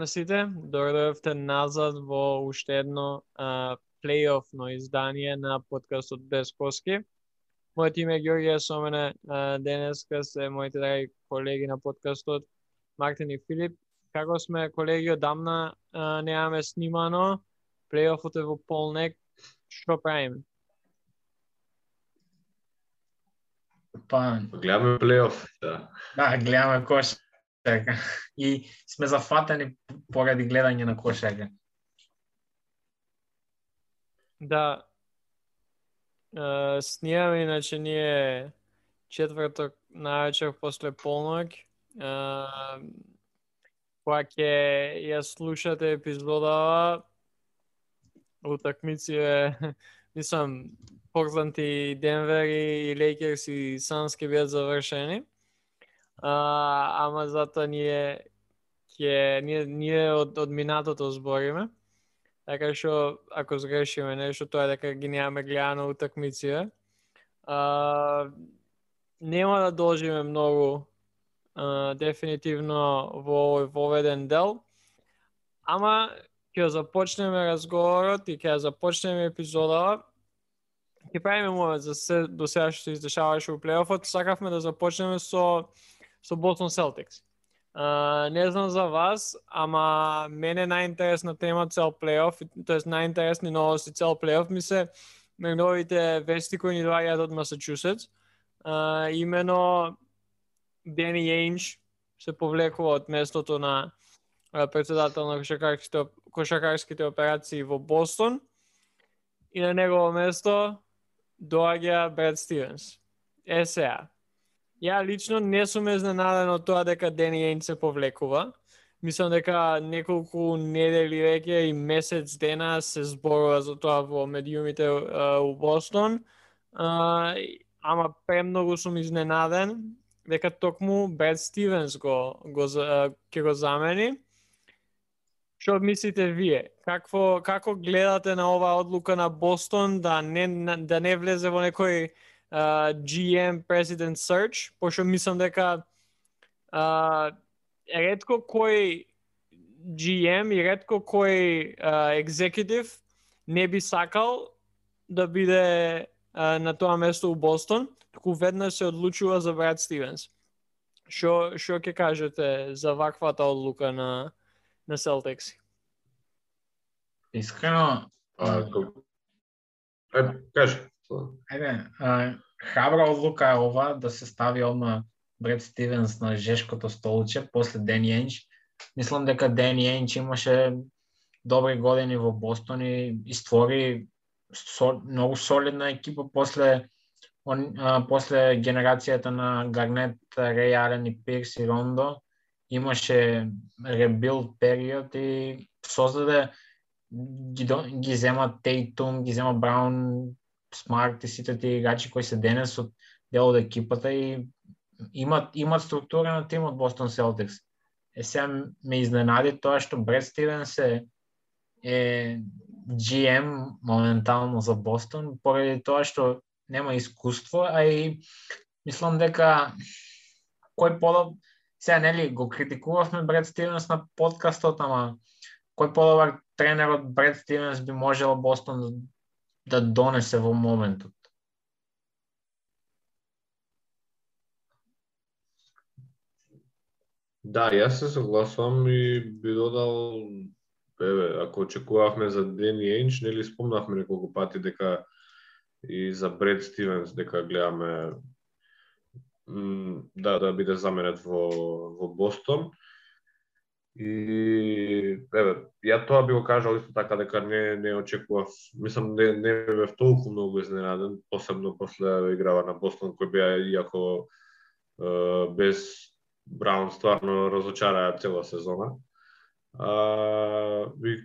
На сите, дојдовте назад во уште едно а, плейофно издание на подкастот Без Коски. Мојот име е Георгија, со мене а, денеска се моите драги колеги на подкастот Мартин и Филип. Како сме колеги одамна а, немаме снимано, плейофот е во полнек, што правиме? Па, Гледаме плейоф, да. да, гледаме кошарка. И сме зафатени поради гледање на кошарка. Да, а, снимаме, иначе ние четврток највечер после полнок, а, кога ќе ја слушате епизодава, утакмици е, мислам, Портланд и Денвер и Лейкерс и Санс ќе бидат завршени. А, ама затоа ние ќе ние, ние од, од минатото збориме. Така што ако згрешиме нешто тоа е дека ги немаме гледано утакмиците. А, нема да должиме многу а, дефинитивно во овој воведен дел. Ама ќе започнеме разговорот и ќе започнеме епизодава ќе правиме момент за се до сега што се издешаваше во плейофот, сакавме да започнеме со со Boston Celtics. Uh, не знам за вас, ама мене најинтересна тема цел плейоф, тоест најинтересни новости цел плейоф ми се новите вести кои ни доаѓаат од Масачусетс. Uh, имено Дени Јейнч се повлекува од местото на председател на кошакарските, кошакарските операции во Бостон и на негово место доаѓа Бред Стивенс. Е сега, Ја лично не сум изненаден од тоа дека Дени Јейн се повлекува. Мислам дека неколку недели веќе и месец дена се зборува за тоа во медиумите у Бостон. А, ама премногу сум изненаден дека токму Бред Стивенс го, го, ќе го замени. Што мислите вие? Какво како гледате на оваа одлука на Бостон да не да не влезе во некој uh, GM President Search, пошто мислам дека uh, ретко кој GM и ретко кој uh, executive не би сакал да биде uh, на тоа место у Бостон, туку веднаш се одлучува за Брад Стивенс. Што што ќе кажете за ваквата одлука на на Celtics? Искрено, А, кажи. Ајде, Еве, хабра одлука е ова да се стави одма Бред Стивенс на жешкото столче после Ден Енч. Мислам дека Ден Енч имаше добри години во Бостон и, и створи со, многу солидна екипа после он, а, после генерацијата на Гарнет, Рей Ален и Пирс и Рондо. Имаше ребилд период и создаде ги, ги зема Тейтум, ги зема Браун, Смарт и сите тие играчи кои се денес од дел од екипата и имат имат структура на тимот Бостон Селтикс. Е сега ме изненади тоа што Бред Стивенс е, е GM моментално за Бостон поради тоа што нема искуство, а и мислам дека кој подоб сега нели го критикувавме Бред Стивенс на подкастот, ама кој подобар тренер од Бред Стивенс би можел Бостон да донесе во моментот. Да, јас се согласувам и би додал еве, ако очекувавме за Дени Јейнч, нели спомнавме неколку пати дека и за Бред Стивенс дека гледаме да да биде заменет во во Бостон. И еве, ја тоа би го кажал исто така дека не не очекував, мислам не не бев толку многу изненаден, посебно после да играва на Бостон кој беа иако е, без Браун стварно разочараа цела сезона. А, би,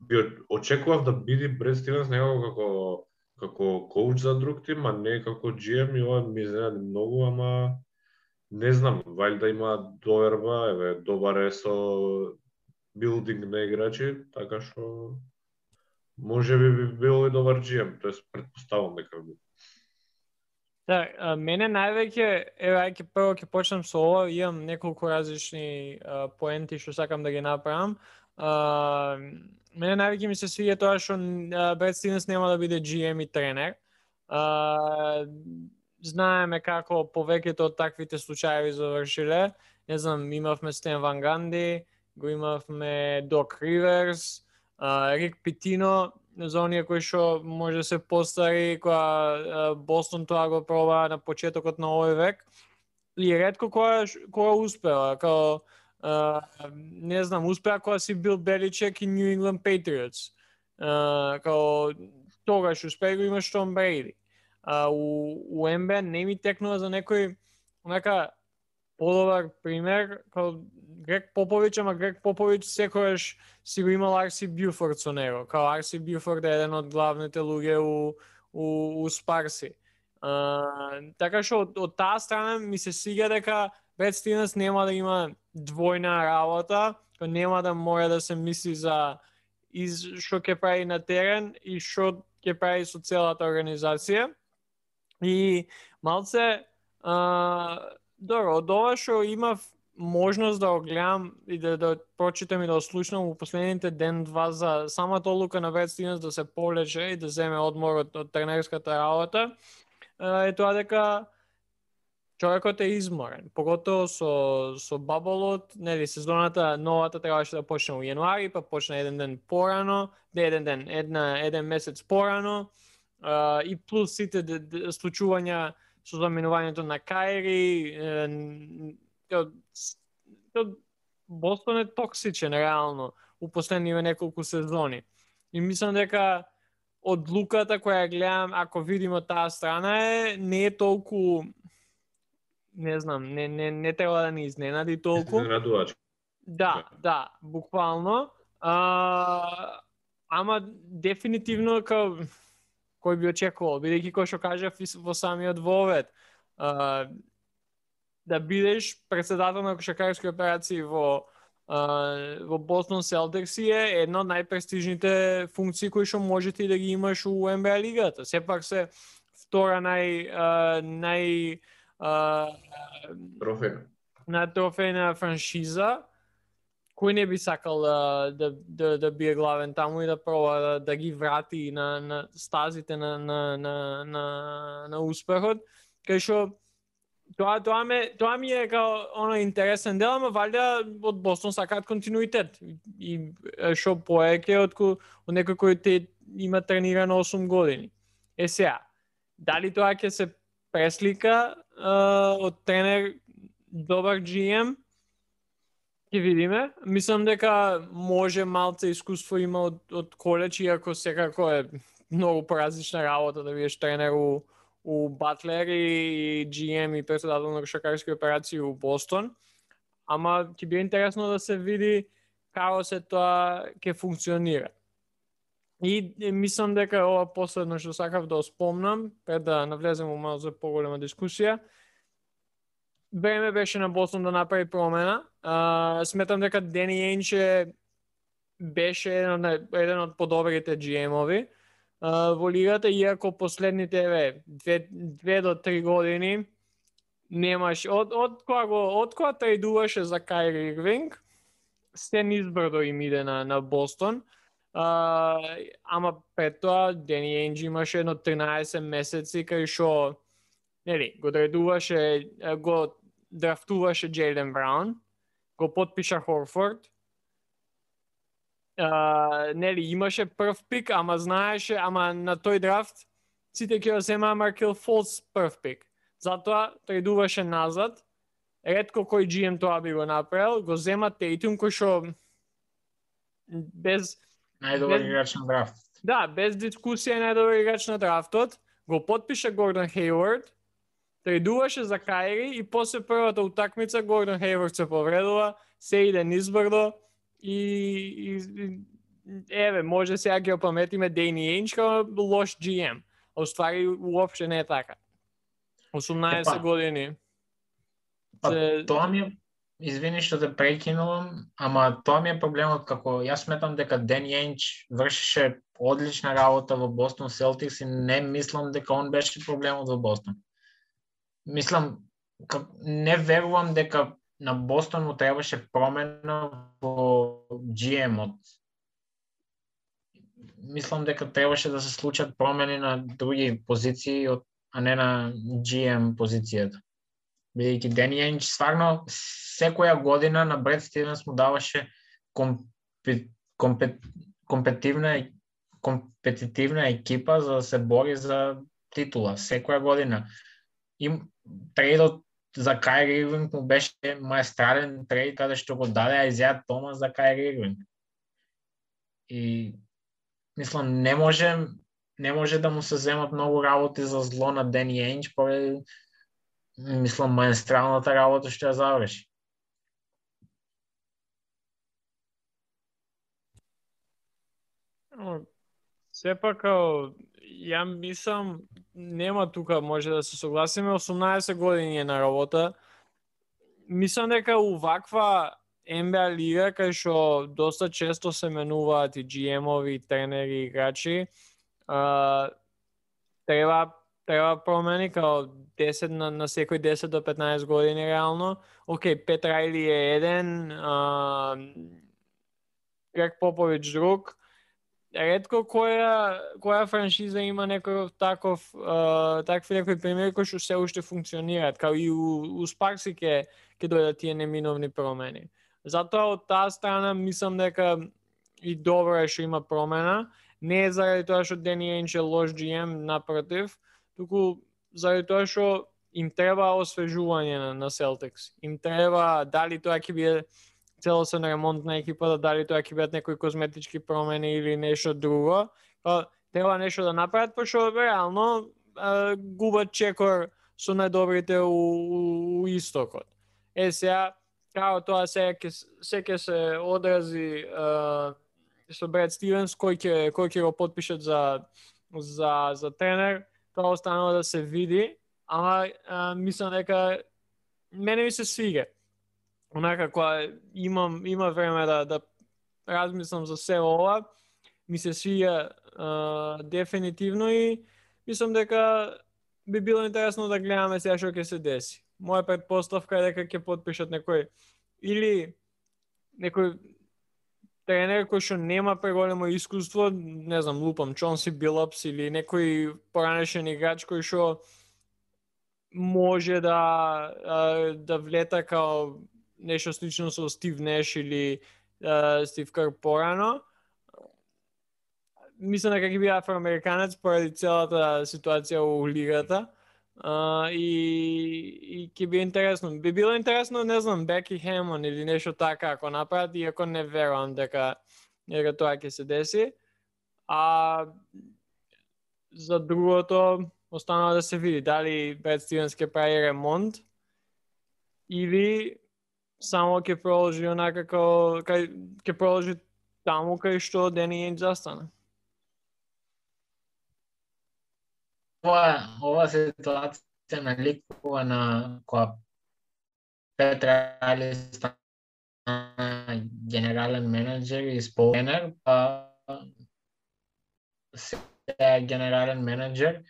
би очекував да биде Бред Стивенс некако како како коуч за друг тим, а не како GM и ова ми изненади многу, ама не знам, вајда има доверба, еве, добар е со билдинг на играчи, така што може би би бил и добар GM, тоест предпоставам дека би. Да, а, мене највеќе, еве ајќе прво ќе почнам со ова, имам неколку различни а, поенти што сакам да ги направам. А, мене највеќе ми се свиѓа тоа што Бред Стивенс нема да биде GM и тренер. А, знаеме како повеќето од таквите случаи завршиле. Не знам, имавме Стен Ван Ганди, го имавме Док Риверс, Рик Питино, за оние кои што може да се постари кога Бостон тоа го проба на почетокот на овој век. И ретко која која успева, као не знам успеа кога си бил Беличек и New England Patriots као тогаш успеа го имаш Том Брейди а, у, у МБА не ми текнува за некој онака подобар пример као Грег Попович, ама Грег Попович секојаш си го имал Арси Бјуфорд со него. Као Арси Бјуфорд е еден од главните луѓе у, у, у Спарси. А, така што од, од таа страна ми се сига дека Бет Стивенс нема да има двојна работа, као нема да мора да се мисли за из што ќе прави на терен и што ќе прави со целата организација. И малце а, добро, од ова што имав можност да го гледам и да, да прочитам и да ослушнам во последните ден-два за самата одлука на Бред Стивенс да се полече и да земе одмор од, од тренерската работа, е тоа дека човекот е изморен, поготово со со баболот, нели сезоната новата требаше да почне во јануари, па почна еден ден порано, не еден ден, една еден месец порано, и плюс сите случувања со заменувањето на Кајри, Бостон е токсичен реално у последниве неколку сезони. И мислам дека од луката која гледам, ако видиме таа страна е, не е толку не знам, не, не, не треба да ни изненади толку. Да, да, буквално. А, ама дефинитивно као кој би очекувал, бидејќи кој што кажав во самиот вовет, а, да бидеш председател на кошакарски операции во во Бостон Селтикс е една од најпрестижните функции кои што можете да ги имаш у НБА лигата. Сепак се втора нај нај трофеја на трофејна франшиза кој не би сакал да, да, да, да бие главен таму и да проба да, да ги врати на, на стазите на, на, на, на, на успехот, кај што Тоа тоа ме тоа ми е као оно интересен дел, ама валја од Бостон сакаат континуитет и што поеќе од од некој кој те има трениран 8 години. Е сега, дали тоа ќе се преслика uh, од тренер добар GM? Ќе видиме. Мислам дека може малце искуство има од, од колеч, иако секако е многу поразлична работа да бидеш тренер у у Батлер и GM и председател на шакарски операции у Бостон. Ама ќе биде интересно да се види како се тоа ќе функционира. И мислам дека ова последно што сакав да спомнам, пред да навлезем во малку за поголема дискусија, време беше на Бостон да направи промена. А, сметам дека Дени Енче беше еден од, еден од подобрите GM-ови во лигата, иако последните еве две, две до три години немаш од од кога го од кога трейдуваше за Кайри Ирвинг, се низбрдо им иде на на Бостон. А, ама пред тоа Дени Енджи имаше едно 13 месеци кај што нели го трейдуваше го драфтуваше Джейлен Браун, го подпиша Хорфорд, а, нели имаше прв пик, ама знаеше, ама на тој драфт сите ќе земаа Маркел Фолс прв пик. Затоа трейдуваше назад. Ретко кој GM тоа би го направил, го зема Тейтум кој што без најдобар играч на драфт. Да, без дискусија најдобар играч на драфтот, го подпиша Гордон Хейвард, трейдуваше за Кайри и после првата утакмица Гордон Хейвард се повредува, се иде низбрдо, и, и еве, може сега ги опаметиме Дейни Ејнч као лош GM. А уствари уопште не е така. 18 Епа, години. Па, се... тоа ми е Извини што те прекинувам, ама тоа ми е проблемот како јас сметам дека Ден Јенч вршеше одлична работа во Бостон Селтикс и не мислам дека он беше проблемот во Бостон мислам, не верувам дека на Бостон му требаше промена во GM-от. Мислам дека требаше да се случат промени на други позиции, а не на GM позицијата. Бидејќи Дени Енч стварно секоја година на Бред Стивенс му даваше компет, компет, компетивна компетитивна екипа за да се бори за титула секоја година. Им трейдот за Кайри Ирвинг му беше маестрален трейд каде што го даде Айзеа Томас за Кайри Ирвинг. И мислам не може не може да му се земат многу работи за зло на Дени Енч, поради мислам маестралната работа што ја заврши. Сепак, ја мислам, нема тука, може да се согласиме, 18 години е на работа. Мислам дека у ваква NBA лига кај што доста често се менуваат и GM-ови, и тренери, и играчи, а, треба треба промени као 10 на, на секој 10 до 15 години реално. Океј, Пет Райли е еден, а, Грег Попович друг, ретко која која франшиза има некој таков а, такви некои примери кои што се уште функционираат, као и у, у Спарси ке ке дојдат тие неминовни промени. Затоа од таа страна мислам дека и добро е што има промена, не е заради тоа што Дени Енч е лош GM напротив, туку заради тоа што им треба освежување на, на Celtics. Им треба дали тоа ќе биде целосен ремонт на екипата, да дали тоа ќе бидат некои козметички промени или нешто друго. Па, треба нешто да направат, пошто реално губат чекор со најдобрите у, у, у истокот. Е, сега, као тоа се ќе се ќе се одрази а, со Бред Стивенс кој ќе кој ќе го подпишат за за за тренер, тоа останува да се види, ама а, мислам дека мене ми се свига онака која имам има време да да размислам за се ова, ми се свија дефинитивно и мислам дека би било интересно да гледаме сега што ќе се деси. Моја предпоставка е дека ќе подпишат некој или некој тренер кој што нема преголемо искуство, не знам, лупам, Чонси Билапс или некој поранешен играч кој што може да да влета као нешто слично со Стив Неш или uh, Стив Кар порано. Мислам дека ќе биде афроамериканец поради целата ситуација у лигата. Uh, и, и ќе би интересно. Би било интересно, не знам, Беки Хемон или нешто така ако направат, иако не верувам дека, дека тоа ќе се деси. А за другото, останува да се види дали Бред Стивенс ќе прави ремонт или само ќе проложи онака како кај ќе проложи таму кај што Дени Енџ застана. Ова, ова ситуација наликува на која Петра Али стана генерален менеджер и споменер, па се генерален менеджер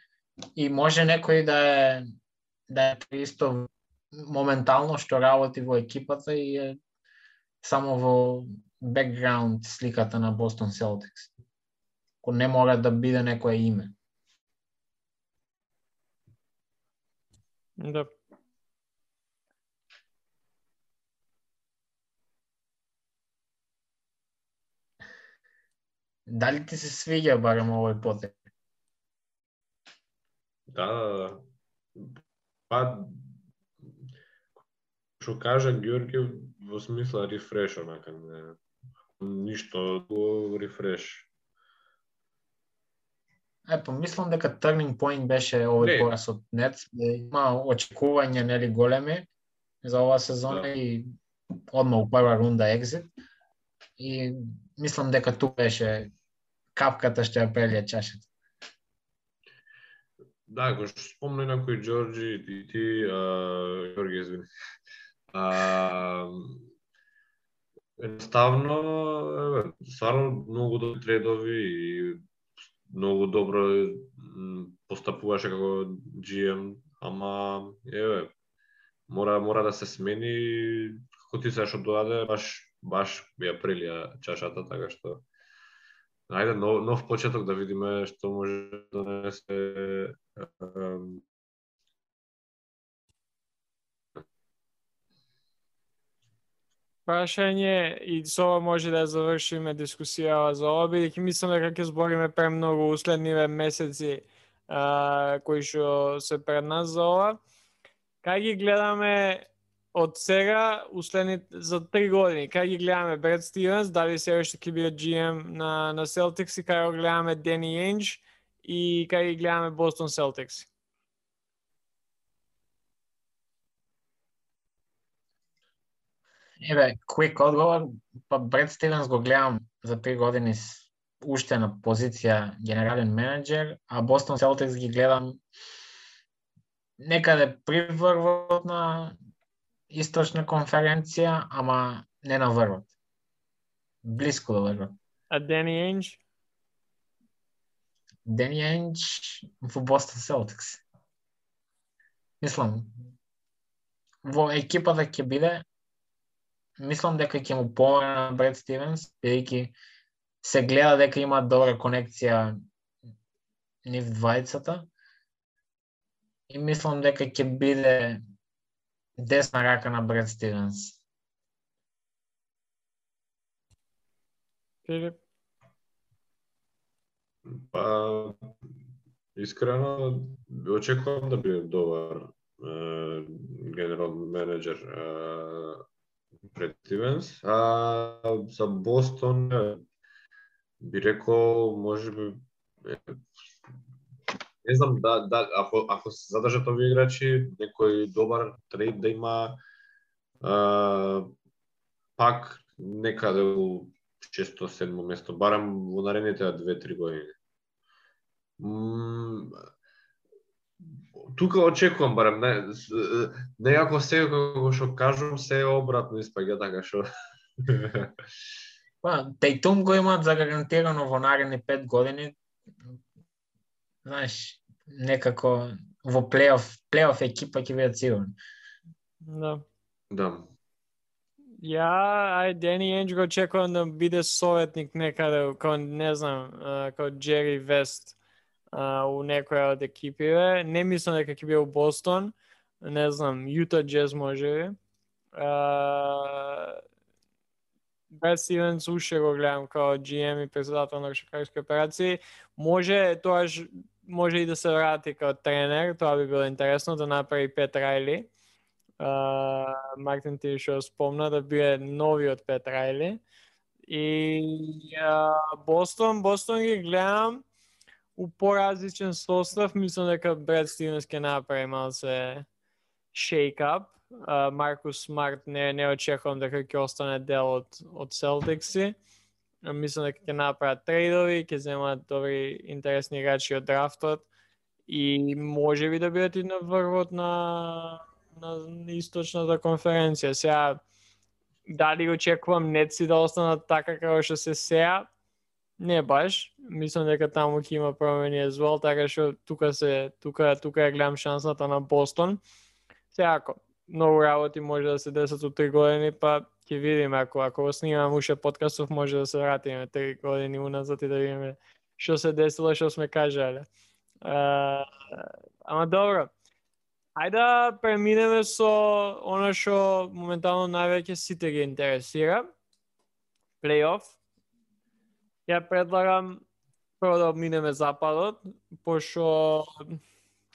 и може некој да е да е исто моментално што работи во екипата и е само во бекграунд сликата на Бостон Селтикс. Ко не мора да биде некое име. Да. Дали ти се свиѓа барем овој потек? Да, да, да. Па, што кажа Георги во смисла рефреш онака не ништо го рефреш. Е, помислам дека turning point беше овој пораз од Нец, има очекување нели големи за оваа сезона да. и одма у прва рунда екзит. И мислам дека тука беше капката што ја прелија чашата. Да, го спомна на кој Ѓорџи и ти, а, извини. А, едноставно, стварно многу добри тредови и многу добро постапуваше како GM, ама еве мора мора да се смени. Како ти се што доаде баш баш ја прелија чашата така што Ајде нов, нов почеток да видиме што може да донесе прашање и со ова може да завршиме дискусија за ова, бидејќи мислам дека ќе збориме премногу уследниве месеци а, кои што се пред нас за ова. Кај ги гледаме од сега уследни за три години, кај ги гледаме Бред Стивенс, дали се уште ќе биде GM на на Celtics и кај го гледаме Дени Енџ и кај ги гледаме Бостон Celtics. Еве, quick одговор, па Бред Стивенс го гледам за три години уште на позиција генерален менеджер, а Бостон Селтикс ги гледам некаде при врвот на источна конференција, ама не на врвот. Блиску до врвот. А Дени Енж? Дени Енж во Бостон Селтикс. Мислам, во екипата ќе биде мислам дека ќе му помогне на Бред Стивенс, бидејќи се гледа дека има добра конекција нив двајцата. И мислам дека ќе биде десна рака на Бред Стивенс. Филип? Па, искрено, очекувам да биде добар генерал менеджер Стивенс. А за Бостон би рекол може би не знам да, да ако ако се задржат овие играчи, некој добар трейд да има а, пак некаде да у често седмо место, барам во наредните 2-3 години тука очекувам барем не некако се како што кажувам се обратно испаѓа така што Па, Тейтум го имаат загарантирано во наредни пет години. Знаеш, некако во плейоф, плейоф екипа ќе бидат сигурни. Да. Да. Ја, ај Дени Енջ го очекувам да биде советник некаде, као не знам, као Джери Вест у некоја од екипиве. Не мислам дека ќе биде у Бостон. Не знам, Јута Джез може би. Бред Стивенс уште го гледам као GM и председател на кошаркарски операции. Може тоа може и да се врати као тренер, тоа би било интересно да направи Пет Райли. Uh, Мартин ти што спомна да биде новиот Пет Райли. И uh, Бостон, Бостон ги гледам у поразличен состав, мислам дека Бред Стивенс ќе направи малце за шейкап, Маркус Смарт не не очекувам дека ќе остане дел од од Селтикси. Мислам дека ќе направат трейдови, ќе земат добри интересни играчи од драфтот и може би да бидат и на врвот на на источната конференција. Сега дали очекувам неци да останат така како што се сеа, Не баш, мислам дека таму ќе има промени as така што тука се тука тука ја гледам шансата на Бостон. Сеако, многу работи може да се десат у три години, па ќе видиме ако ако го снимам уште подкастов може да се вратиме три години уназад и да видиме што се десило, што сме кажале. А, ама добро. Ајде да преминеме со она што моментално највеќе сите ги интересира. Плейоф, Ја предлагам прво да обминеме западот, пошто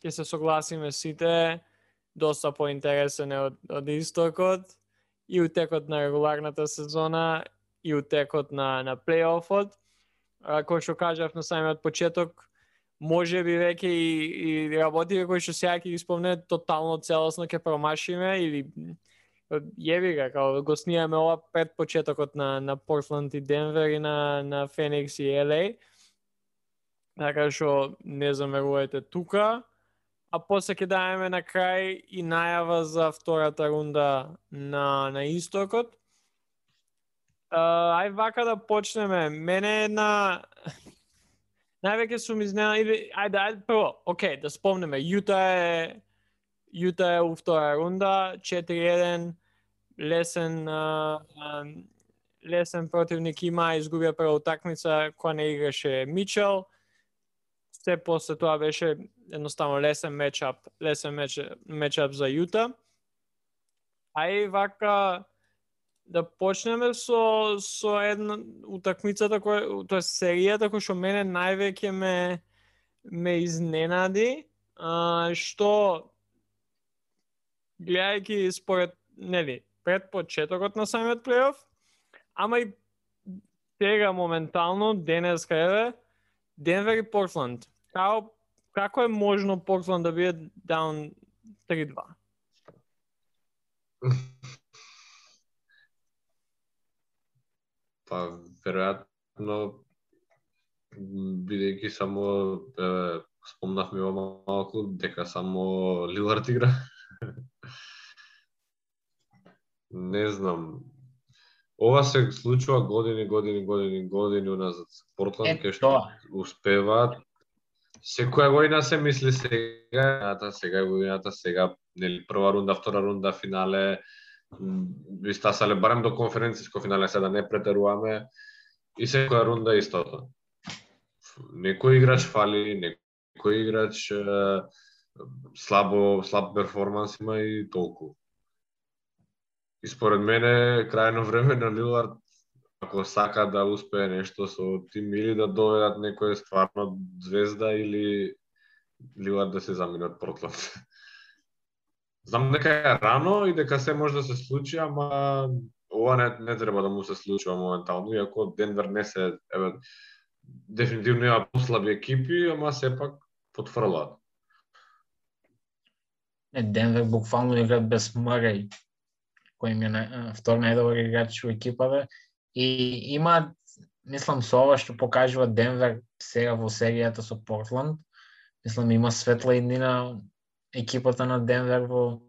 ќе се согласиме сите, доста поинтересен е од, од истокот и утекот на регуларната сезона и утекот на на плейофот. Кој што кажав на самиот почеток, може би веќе и, и работите кои што сега ќе ги спомне тотално целосно ќе промашиме или Јеви га, као го снимаме ова пред почетокот на, на Портланд и Денвер и на, на Феникс и LA. Така што не замерувајте тука. А после ќе даваме на крај и најава за втората рунда на, на истокот. Uh, ај вака да почнеме. Мене е една... Највеќе сум изненал. или ајде, ајде прво, окей, да спомнеме, Јута е Јута е у втора рунда, 4-1, лесен а, а, лесен противник има, изгубија прва утакмица која не играше Мичел. Се после тоа беше едноставно лесен мечап, лесен меч, мечап за Јута. А и вака да почнеме со со една утакмицата која тоа серијата која што мене највеќе ме ме изненади, а, што гледајќи според нели пред почетокот на самиот плейоф, ама и сега моментално денес еве Денвер и Портланд. Како како е можно Портланд да биде даун 3-2? Па, веројатно, бидејќи само е, спомнавме ова малку, дека само Лилард игра. Не знам. Ова се случува години, години, години, години уназад. Портланд кај што успеваат Секоја година се мисли сега, сега годината, сега, нели, прва рунда, втора рунда, финале, би стасале барем до конференциско финале, сега да не претеруваме, и секоја рунда истото. Некој играч фали, некој играч слабо, слаб перформанс има и толку. И според мене, крајно време на Лилард, ако сака да успее нешто со тим или да доведат некоја стварно звезда или Лилард да се замине од Портланд. Знам дека е рано и дека се може да се случи, ама ова не, не треба да му се случува моментално, иако Денвер не се, еве, дефинитивно има послаби екипи, ама сепак потфрлаат. Не, Денвер буквално игра без Мърей, кој им е на, втор најдобар играч во екипата. И има, мислам, со ова што покажува Денвер сега во серијата со Портланд, мислам, има светла иднина екипата на Денвер во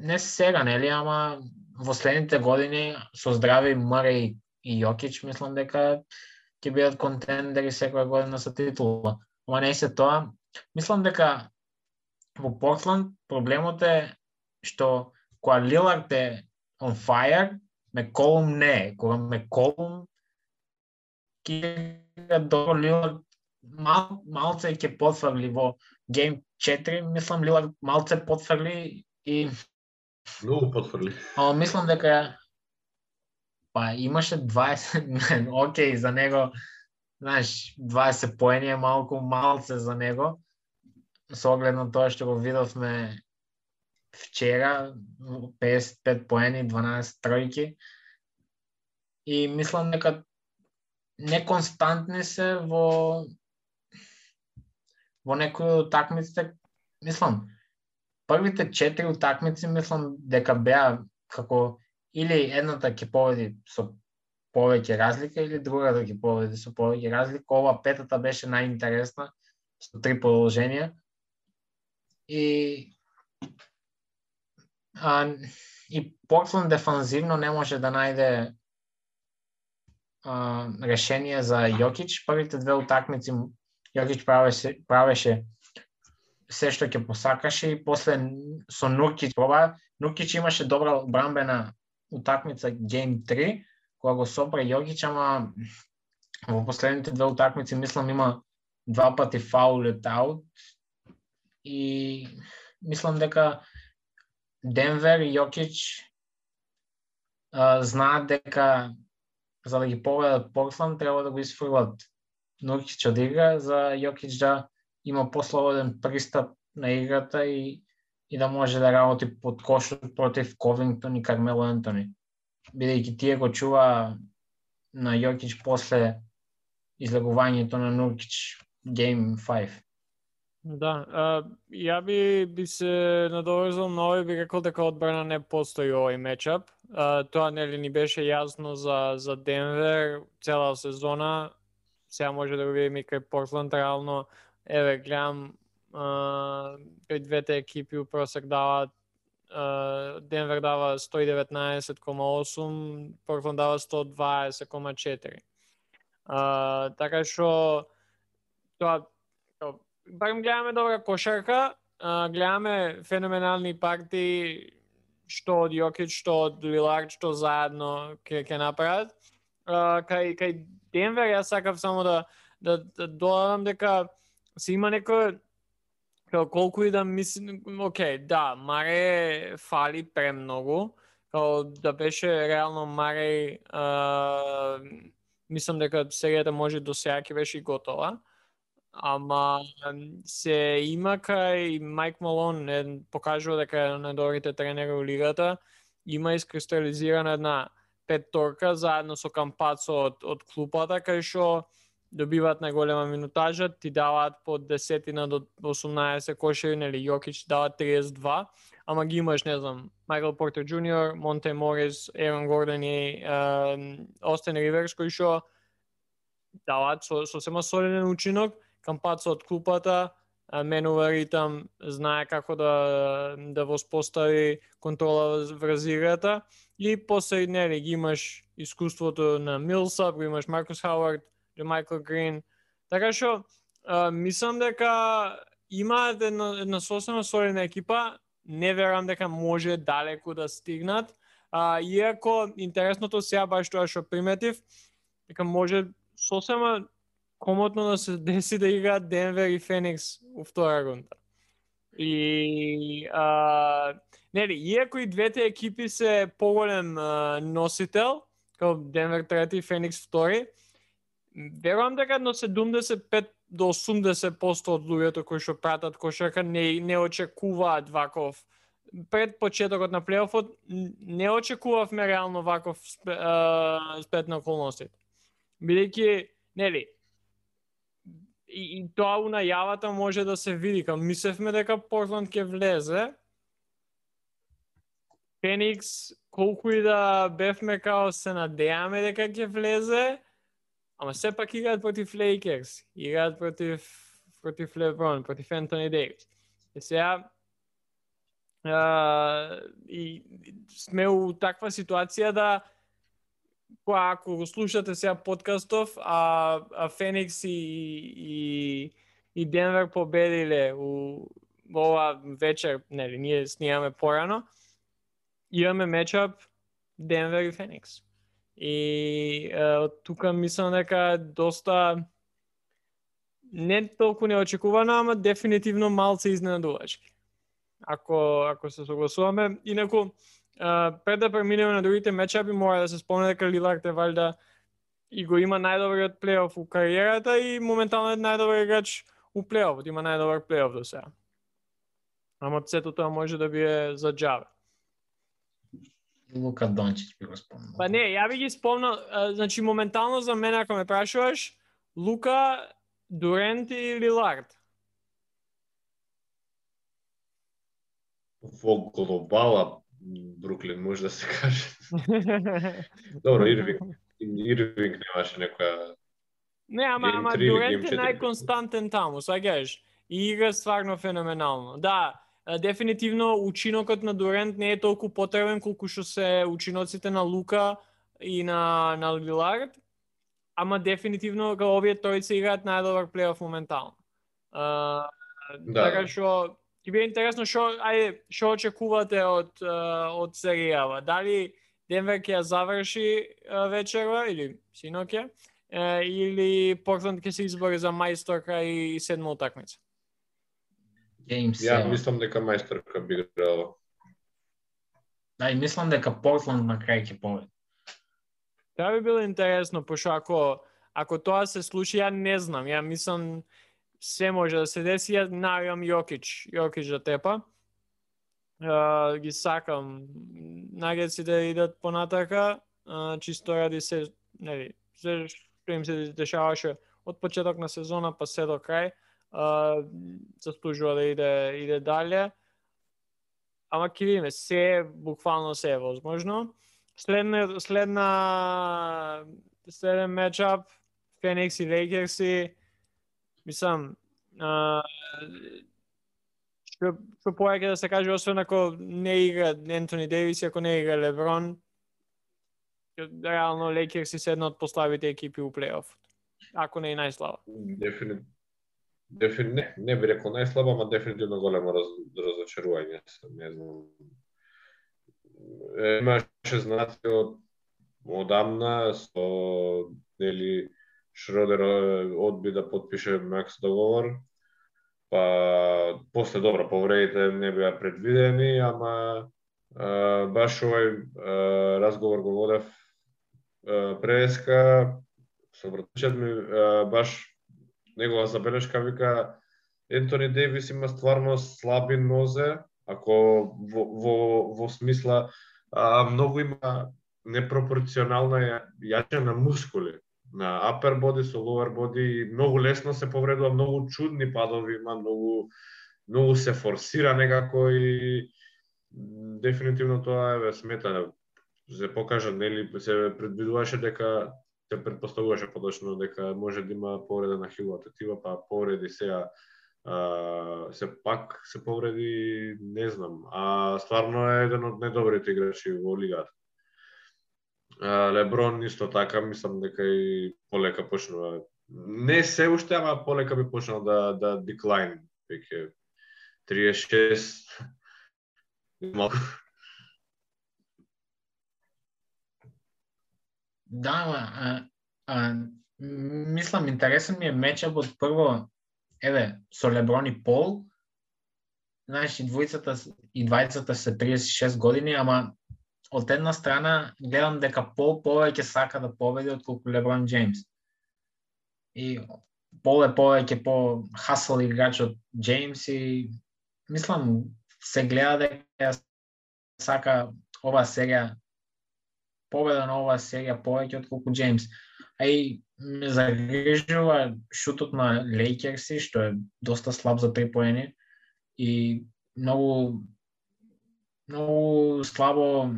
не сега, нели, ама во следните години со здрави Маре и Јокич, мислам дека ќе бидат контендери секоја година со титула. Ама не се тоа. Мислам дека во Портланд проблемот е што кога Лилард е on fire, Меколум не, кога Меколум ќе добро Лилард мал, малце ќе потфрли во Game 4, мислам Лилард малце потфрли и Многу потфрли. А, мислам дека па имаше 20, окей, за него знаеш, 20 поени е малку малце за него. Со оглед на тоа што го видовме вчера, 55 поени, 12 тројки. И мислам дека неконстантни се во во некои од такмиците, мислам, првите четири утакмици мислам дека беа како или едната ќе победи со повеќе разлика или другата ќе победи со повеќе разлика. Ова петата беше најинтересна со три продолженија. И а, и Портланд дефанзивно не може да најде а, решение за Јокич. Првите две утакмици Јокич правеше, правеше се што ќе посакаше и после со Нуркич проба. Нуркич имаше добра брамбена утакмица Game 3, кога го сопре Јокич, ама во последните две утакмици мислам има два пати фаул аут и мислам дека Денвер и Јокич знаат дека за да ги победат Портланд треба да го изфрлат Нуркич од игра за Јокич да има послободен пристап на играта и и да може да работи под кошот против Ковингтон и Кармело Антони. Бидејќи тие го чува на Јокич после излегувањето на Нуркич Game 5. Да, а, ја би, би се надоврзал на овој, би рекол дека одбрана не постои овој мечап. А, тоа нели ни беше јасно за, за Денвер цела сезона. Сега може да го видиме и кај Портланд, реално, еве, гледам, кај двете екипи у просек даваат Денвер дава 119,8, Портланд дава 120,4. така што тоа барем гледаме добра кошарка, гледаме феноменални партии што од Јокич, што од Лилард, што заедно ќе ќе направат. Кај кај Денвер јас сакав само да да, да додадам дека се има некој као колку и да мислим, окей, да, Маре фали премногу, као да беше реално Маре, а, мислам дека серијата може до сега ќе беше и готова. Ама се има кај Майк Малон е покажува дека е на добрите тренери у лигата, има искристализирана една петторка заедно со Кампацо од, од клупата кај што добиваат најголема минутажа, ти даваат по десетина до 18 кошери, нели Јокич дава 32, ама ги имаш, не знам, Майкл Портер Джуниор, Монте Морис, Ерон Гордон и Остен Риверс кои што даваат со сосема солиден учинок, кампацо од клупата, менува ритам, знае како да да воспостави контрола врз играта и после нели ги имаш искуството на Милсап, го имаш Маркус Хауард, Майкл Грин. Така што мислам дека имаат една, една сосема солидна екипа, не верам дека може далеку да стигнат. А, иако интересното сега баш тоа што приметив, дека може сосема комотно да се деси да играат Денвер и Феникс у втора рунда. И а, нели, иако и двете екипи се поголем а, носител, како Денвер трети, Феникс втори, верувам дека до 75 до 80% од луѓето кои што пратат кошарка не не очекуваат ваков пред почетокот на плейофот не очекувавме реално ваков спет на околностите. Бидејќи, нели, и, и тоа у најавата може да се види, као мислевме дека Портланд ќе влезе, Феникс, колку и да бевме као се надејаме дека ќе влезе, Ама сепак играат против Лейкерс, играат против против Леброн, против Ентони Дейвис. И сега а, и сме у таква ситуација да која ако го слушате сега подкастов, а, а Феникс и, и, и Денвер победиле у ова вечер, нели, ние снимаме порано, имаме мечап Денвер и Феникс. И тука мислам дека доста не толку неочекувано, ама дефинитивно малце изненадувачки. Ако ако се согласуваме, инаку пред да преминеме на другите мечапи, мора да се спомне дека Лилард е валјда и го има најдобриот плейоф у кариерата и моментално е најдобар играч у плейофот, има најдобар плейоф до сега. Ама сето тоа може да биде за джаве. Лука Дончич би го спомнал. Па не, ја би ги спомнал, значи моментално за мене ако ме прашуваш, Лука, Дурент и Лилард. Во глобала Бруклин може да се каже. Добро, Ирвинг. Ирвинг немаше некоја Не, ама, ама Дурент е најконстантен таму, сваѓаш. И игра стварно феноменално. Да, дефинитивно учинокот на Дурент не е толку потребен колку што се учиноците на Лука и на на Лилард, ама дефинитивно га овие тројца играат најдобар плейоф моментално. Uh, да. Така што ќе биде интересно што ајде што очекувате од од серијава. Дали Денвер ќе ја заврши вечерва или синоќе или Портланд ќе се избори за мајсторка и седма утакмица? Game Ја мислам дека мајсторка би играла. Да, и мислам дека Портланд на крај ќе победи. Тоа би било интересно, пошто ако ако тоа се случи, ја не знам. Ја мислам се може да се деси, ја навиам Јокич, Јокич да тепа. Uh, ги сакам нагеци да идат понатака, uh, чисто ради се, нели, се што им се дешаваше од почеток на сезона па се до крај заслужува да иде, иде дале. Ама ќе видиме, се, буквално се е возможно. Следна, следна, следен мечап, Феникс и Лейкерси, мислам, што, што поеќе да се каже, освен ако не игра Ентони Дейвис, ако не игра Леброн, реално Лейкерси се една од поставите екипи у плейоф. Ако не и најслава. Дефинитивно Дефин... Не, не би рекол најслаба, ама дефинитивно големо раз... разочарување не знам. Имаше знаци од одамна со нели Шродер одби да подпише Макс договор, па после добро повредите не беа предвидени, ама а, баш овој а, разговор го водев преска со вратичат ми а, баш негова забелешка вика Ентони Дейвис има стварно слаби нозе, ако во, во, во смисла а, многу има непропорционална јачина на мускули на upper body со lower body и многу лесно се повредува, многу чудни падови има, многу многу се форсира некако и дефинитивно тоа е смета се покажа нели се предвидуваше дека се предпоставуваше подочно дека може да има повреда на хилата тива, па повреди сега а, се пак се повреди, не знам. А стварно е еден од најдобрите играчи во лигата. Леброн исто така, мислам дека и полека почнува. Не се уште, ама полека би почнал да да деклайн, веќе 36 малку. Да, а, а, мислам, интересен ми е мечапот прво, еве, со Леброн и Пол, знаеш, и двојцата и двајцата се 36 години, ама од една страна гледам дека Пол повеќе сака да победи отколку Леброн Джеймс. И Пол е повеќе по хасл играч од Джеймс и мислам се гледа дека сака ова серија победа на оваа серија повеќе од колку Джеймс. А и ме загрижува шутот на Лейкерси, што е доста слаб за три поени и многу многу слабо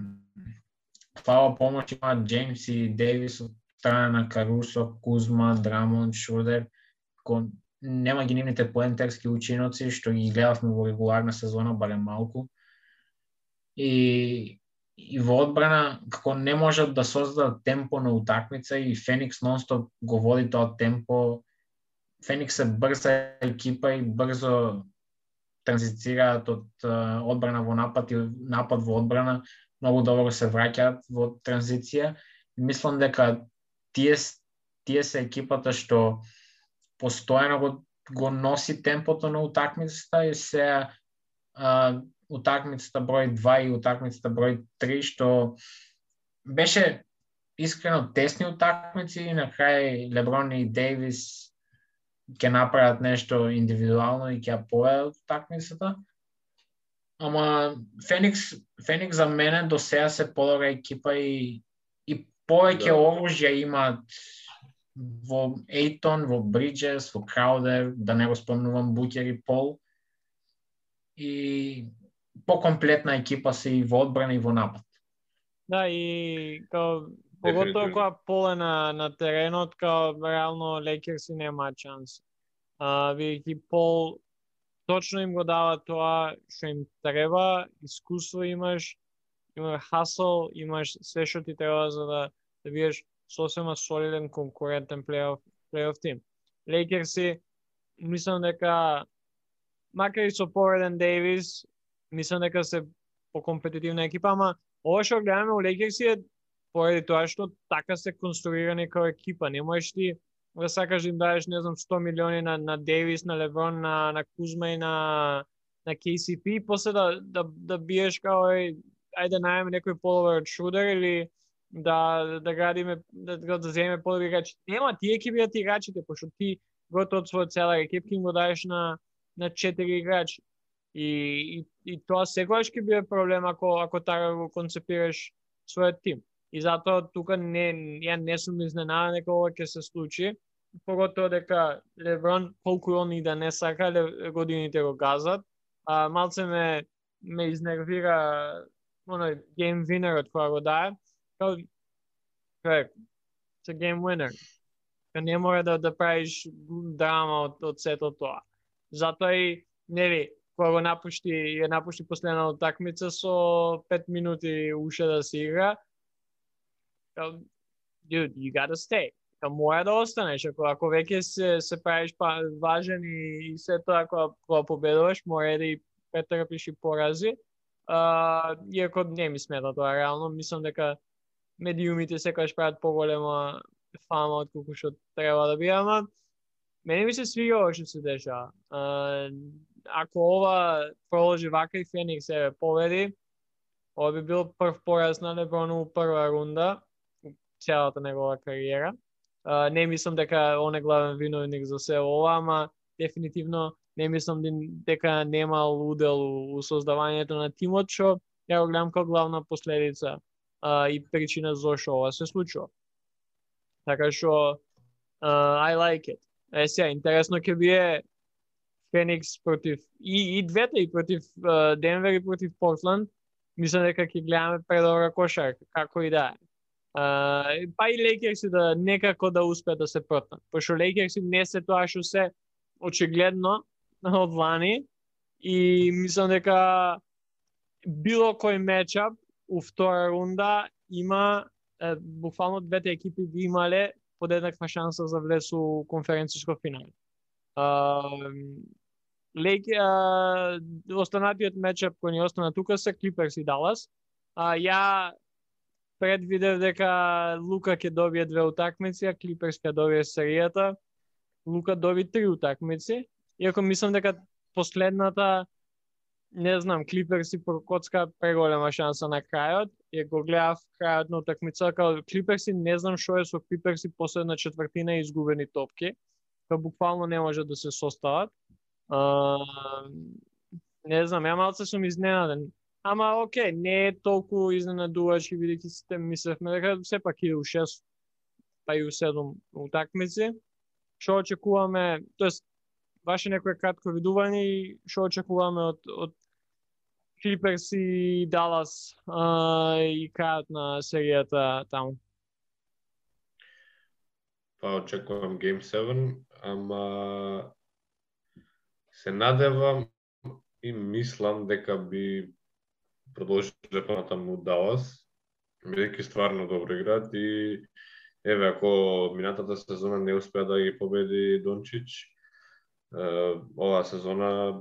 слабо помош има Джеймс и Дейвис од страна на Карусо, Кузма, Драмон, Шрудер, кон нема ги нивните поентерски учиноци, што ги гледавме во регуларна сезона, барем малку. И и во одбрана како не можат да создадат темпо на утакмица и Феникс нонстоп го води тоа темпо. Феникс е брза екипа и брзо транзицираат од одбрана во напад и напад во одбрана, многу добро се враќаат во транзиција. Мислам дека тие тие се екипата што постојано го, го носи темпото на утакмицата и се а, утакмицата број 2 и утакмицата број 3, што беше искрено тесни утакмици и на крај Леброн и Дейвис ќе направат нешто индивидуално и ќе поведат утакмицата. Ама Феникс, Феникс за мене до сега се подобра екипа и, и повеќе да. оружја имаат во Ейтон, во Бриджес, во Краудер, да не го спомнувам Букер и Пол. И покомплетна екипа се и во одбрана и во напад. Да, и као Поготоа кога поле на, на теренот, као реално Лейкерси нема шанс. А, бидејќи Пол точно им го дава тоа што им треба, искуство имаш, имаш хасл, имаш све што ти треба за да, да бидеш сосема солиден конкурентен плейоф, плейоф тим. Лейкерси, мислам дека макар и со повреден Дейвис, мислам дека се покомпетитивна екипа, ама ова што гледаме у Лейкерси е поради тоа што така се конструирани како екипа. Не можеш ти да сакаш да им дадеш, не знам, 100 милиони на, на Дейвис, на Леброн, на, на Кузма и на, на KCP и после да, да, да биеш као е, ајде да некој половар од шудер или да, да градиме, да, да, да земеме подобри играчи. Нема, тие екипи да ти играчите, пошто ти готово од своја цела екипа им го даеш на, на четири играчи. И, и, и тоа секогаш ќе биде проблем ако ако така го концепираш својот тим. И затоа тука не ја не сум изненаден дека ова ќе се случи, поготово дека Леброн колку он и да не сака годините го газат, а малце ме ме изнервира оној гейм винерот која го дае. Као човек, се гейм винер. Као не мора да да правиш драма од од сето тоа. Затоа и нели кога го напушти, ја напушти последната такмица со 5 минути уште да се игра. Dude, you gotta stay. Ка мора да останеш, ако, ако веќе се, се правиш па, важен и, и се тоа кога, кога победуваш, мора да и претрпиш и порази. А, иако не ми смета тоа реално, мислам дека медиумите секогаш прават поголема фама од колку што треба да биде, ама мене ми се свига ова што се дешава. ако ова проложи вака и Феникс се победи, ова би бил прв пораз на Леброну у прва рунда, целата негова кариера. Uh, не мислам дека он е главен виновник за се ова, ама дефинитивно не мислам дека немал удел у создавањето на тимот, што ја го гледам како главна последица а, и причина зошто ова се случува. Така што uh, I like it. Е сега, интересно ќе бие Феникс против и, и двете и против uh, и против Портланд. Мислам дека ќе гледаме предобра кошарка, како и да е. Па и Лейкерси да некако да успеат да се протнат. Пошто Лейкерси не се тоа што се очигледно од лани и мислам дека било кој мечап у втора рунда има е, буквално двете екипи би имале подеднаква шанса за влез у конференциско финал. Леки Лейк, останатиот мечап кој ни остана тука се Клиперс и Далас. А ја предвидев дека Лука ќе добие две утакмици, а Клиперс ќе добие серијата. Лука доби три утакмици, иако мислам дека последната не знам, Клиперс и прокоцка преголема шанса на крајот. И го гледав крајот на утакмица, као Клиперси не знам што е со Клиперси последна четвртина изгубени топки, као буквално не може да се состават. А, не знам, ја малце сум изненаден. Ама окей, не е толку изненадувачки бидејќи сите мислевме дека сепак иде у 6 па и у 7 утакмици. Што очекуваме, тоест ваше некој кратко видување и што очекуваме од од Клиперс и Далас а, и крајот на серијата таму? Па очекувам Game 7, ама се надевам и мислам дека би продолжиле понатаму Далас, бидејќи стварно добро играат и еве ако минатата сезона не успеа да ги победи Дончич, оваа сезона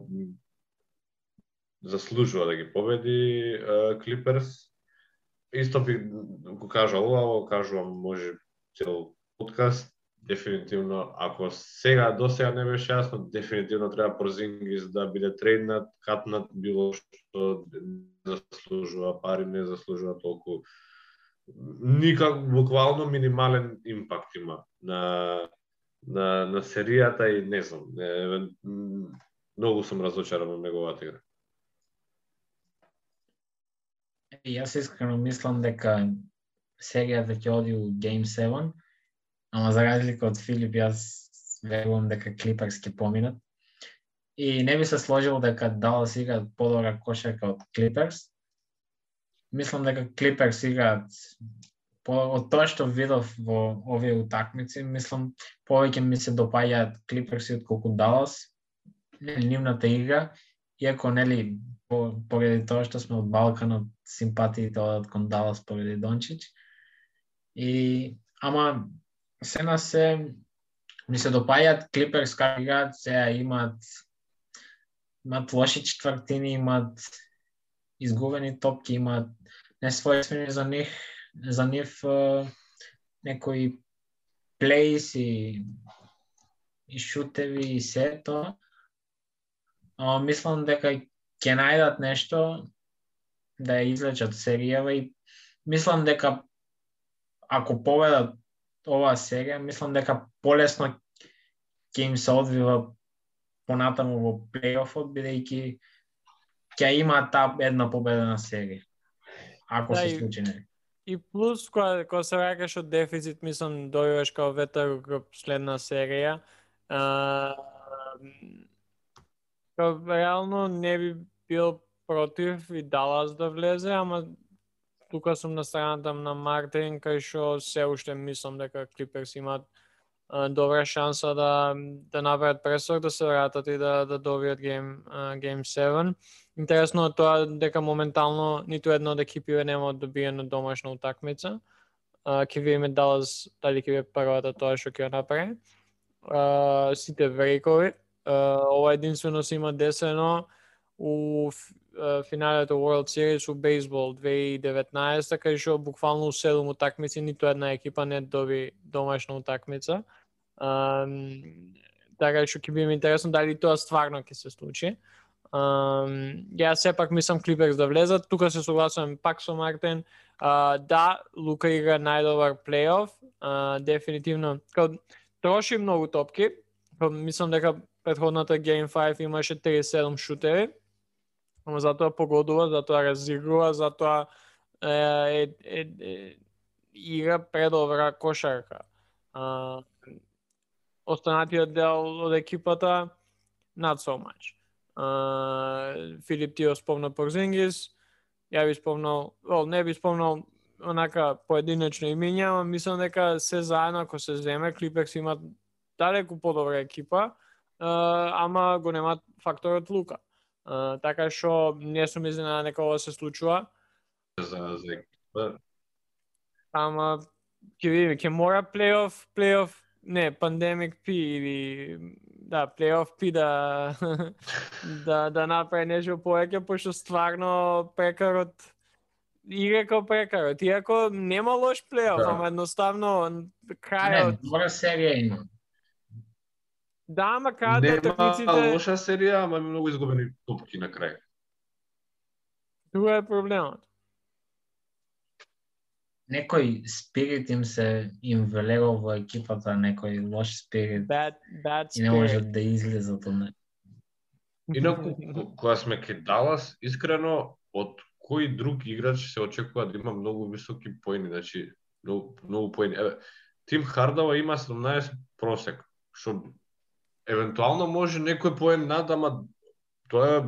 заслужува да ги победи Клиперс. Исто би го кажа ова, го кажувам може цел подкаст, дефинитивно, ако сега до сега не беше јасно, дефинитивно треба Порзингис да биде трейднат, катнат, било што не заслужува пари, не заслужува толку никак буквално минимален импакт има на на на серијата и не знам, не, многу сум разочаран од неговата игра. И јас искрено мислам дека серијата ќе оди у Game 7, ама за разлика од Филип, јас верувам дека Клиперс ќе поминат. И не би се сложил дека Далас играат подобра кошарка од Клиперс. Мислам дека Клиперс играат од тоа што видов во овие утакмици, мислам повеќе ми се допаѓаат Клиперси отколку Далас. Нивната игра, иако нели по, поради тоа што сме од Балканот, симпатиите одат кон Далас поради Дончич. И ама се на се ми се допаѓаат Клиперс како играат, сега имаат имаат лоши четвртини, имаат изгубени топки, имаат несвојствени за них, за нив некои плейс и, и шутеви и се тоа. А, мислам дека ќе најдат нешто да ја излечат серијава и мислам дека ако победат оваа серија, мислам дека полесно ќе им се одвива понатаму во плейофот, бидејќи ќе има таа една победена серија. Ако да, се случи не. И плюс, кога, кога се ракаш од дефицит, мислам, дојуваш као ветер во следна серија. А, реално не би бил против и Далас да влезе, ама тука сум на страната на Мартин, кај што се уште мислам дека Клиперс имаат добра шанса да да направат пресок, да се вратат и да да добијат гейм гейм 7. Интересно е тоа дека моментално ниту една од екипиве нема добиено домашна утакмица. Ќе видиме Далас дали ќе биде првата тоа што ќе направи. Сите врекови. Ова единствено се има десено у финалето World Series у бейсбол 2019 кај што буквално у 7 утакмици ниту една екипа не доби домашна утакмица. Um, така што ќе биде интересно дали тоа стварно ќе се случи. Um, ја сепак мислам Клиперс да влезат. Тука се согласувам пак со Мартин. Uh, да, Лука игра најдобар плейоф. Uh, дефинитивно. Као, троши многу топки. Мислам дека предходната Game 5 имаше 37 шутери. Ама затоа погодува, затоа разигрува, затоа е, е, е, е, игра предобра кошарка. А, останатиот дел од екипата not so much. Uh, Филип ти спомна Порзингис, ја би спомнал, well, не би спомнал онака поединечно имиња, ама мислам дека се заедно ако се земе, Клиперс имат далеку подобра екипа, а, ама го нема факторот Лука. Uh, така што не сум изненадан дека ова се случува, за за екипа. ама ќе видиме, ќе мора плейоф, плейоф, не, пандемик пи или да, плейоф пи да да да направи нешто повеќе пошто стварно прекарот игра како прекарот. Иако нема лош плейоф, Да. ама едноставно Не, крајот. добра серија има. Да, ама на Нема лоша серија, ама многу изгубени топки на крај. тоа е проблемот. Некој спирит им се им велел во екипата, некој лош спирит Bad bad и не spirit. можат да излезат од него. Инаку, ко- кога сме ке Далас, искрено, од кој друг играч се очекува да има многу високи поени, значи, многу, многу поени. Еве, Тим Хардава има 17 просек, што евентуално може некој поен над, ама тоа е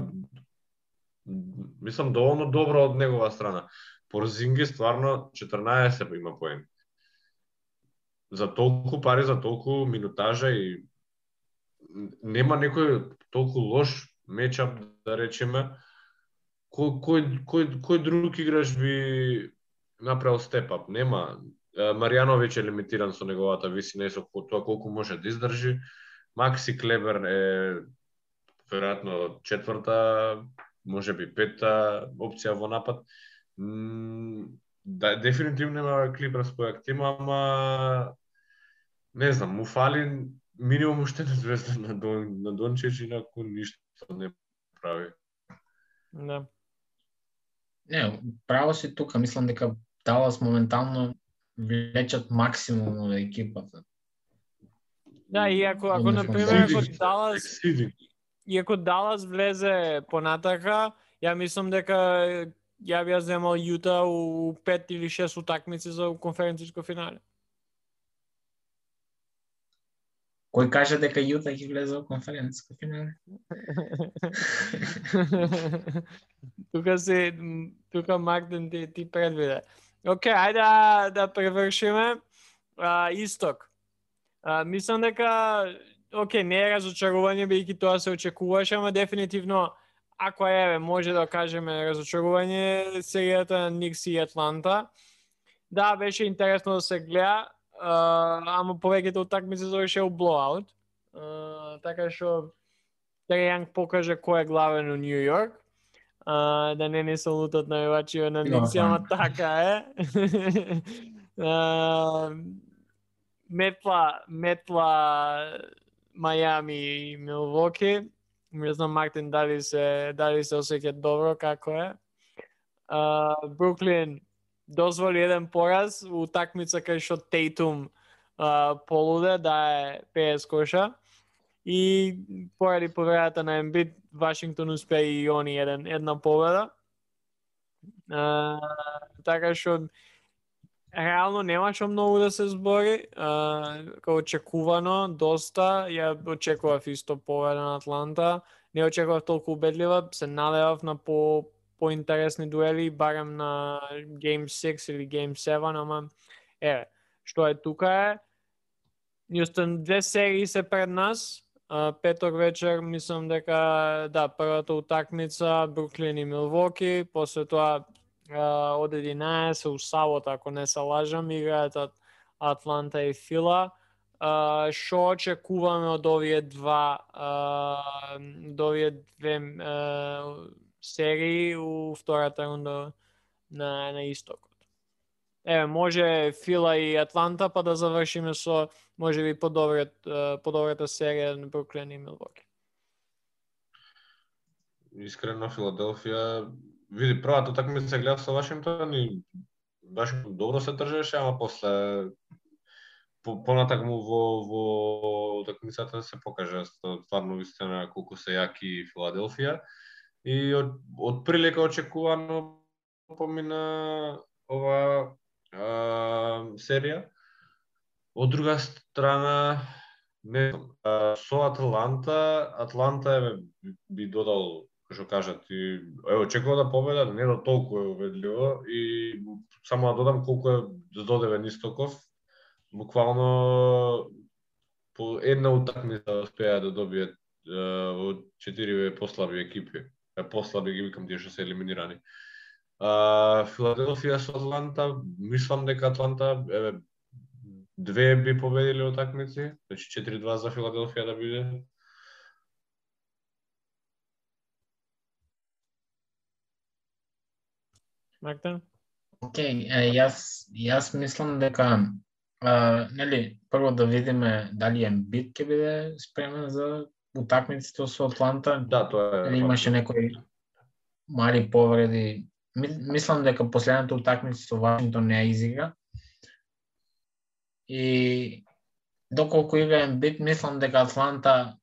мислам доволно добро од негова страна. Порзинги стварно 14 има поени. За толку пари, за толку минутажа и нема некој толку лош мечап да речеме кој кој кој кој друг играч би направил степап, Нема. Маријановиќ е лимитиран со неговата висина и со тоа колку може да издржи. Макси Клебер е веројатно четврта, може би петта опција во напад. Да, дефинитивно има Клиперс појак тим, ама не знам, му фали минимум уште една звезда на Дон, на Дончич, инаку ништо не прави. Да. Не, право си тука, мислам дека Далас моментално влечат максимум од екипата. Да, и ако, ако на пример, ако Далас. И ако Далас влезе понатака, ја мислам дека ја би ја земал Јута у пет или шест утакмици за конференциско финале. Кој каже дека Јута ќе влезе во конференција финале? тука се тука Мартин ти, ти предвиде. Океј, ајде да, да превршиме. А, исток. А, мислам дека океј, не е разочарување бидејќи тоа се очекуваше, ама дефинитивно ако еве може да кажеме разочарување серијата на Никс и Атланта. Да, беше интересно да се гледа, а, ама повеќето утакмици завршија у блоаут. Така што Трей Јанг покаже кој е главен у Нью Йорк. А, да не не се лутат навивачи на Никс, ама така е. а, метла, метла Мајами и Милвоки. Не знам Мартин дали се дали се осеќа добро како е. А, Бруклин дозволи еден пораз у такмица кај што Тейтум а, полуде да е 50 коша. И поради повредата на Ембит, Вашингтон успеа и они еден, една победа. А, така што реално немаше многу да се збори, а, како очекувано, доста, ја очекував исто победа на Атланта, не очекував толку убедлива, се надевав на по поинтересни дуели, барем на Game 6 или Game 7, ама еве, што е тука е, Ни две серии се пред нас. А, петок вечер мислам дека да, првата утакмица Бруклин и Милвоки, после тоа од 11 у сабота, ако не се лажам, играат Атланта и Фила. Што шо очекуваме од овие два од овие две серии у втората рунда на на истокот. Еве, може Фила и Атланта, па да завршиме со може би подобрет, подобрата серија на Бруклин и Милвоки. Искрено Филаделфија види првата такмица гледа со Вашингтон и Вашингтон добро се држеше, ама после по, понатаму во во утакмицата се покажа стварно вистина колку се јаки Филаделфија и од, од прилика очекувано помина ова а, серија. Од друга страна, не со Атланта, Атланта е би додал што кажат и ево очекува да победа, не до толку е убедливо и само да додам колку е да Додевен Истоков, буквално по една утакмица успеа да добијат во четири послаби екипи. Е послаби ги викам тие што се елиминирани. А, Филаделфија со Атланта, мислам дека Атланта еве две би победиле утакмици, значи 4-2 за Филаделфија да биде. Мартин? Океј, okay, јас јас мислам дека а, нели прво да видиме дали Ембит ќе биде спремен за утакмиците со Атланта. Да, тоа е. имаше некои мали повреди мислам дека последната утакмица со Вашингтон не ја изигра. И доколку игра бит, мислам дека Атланта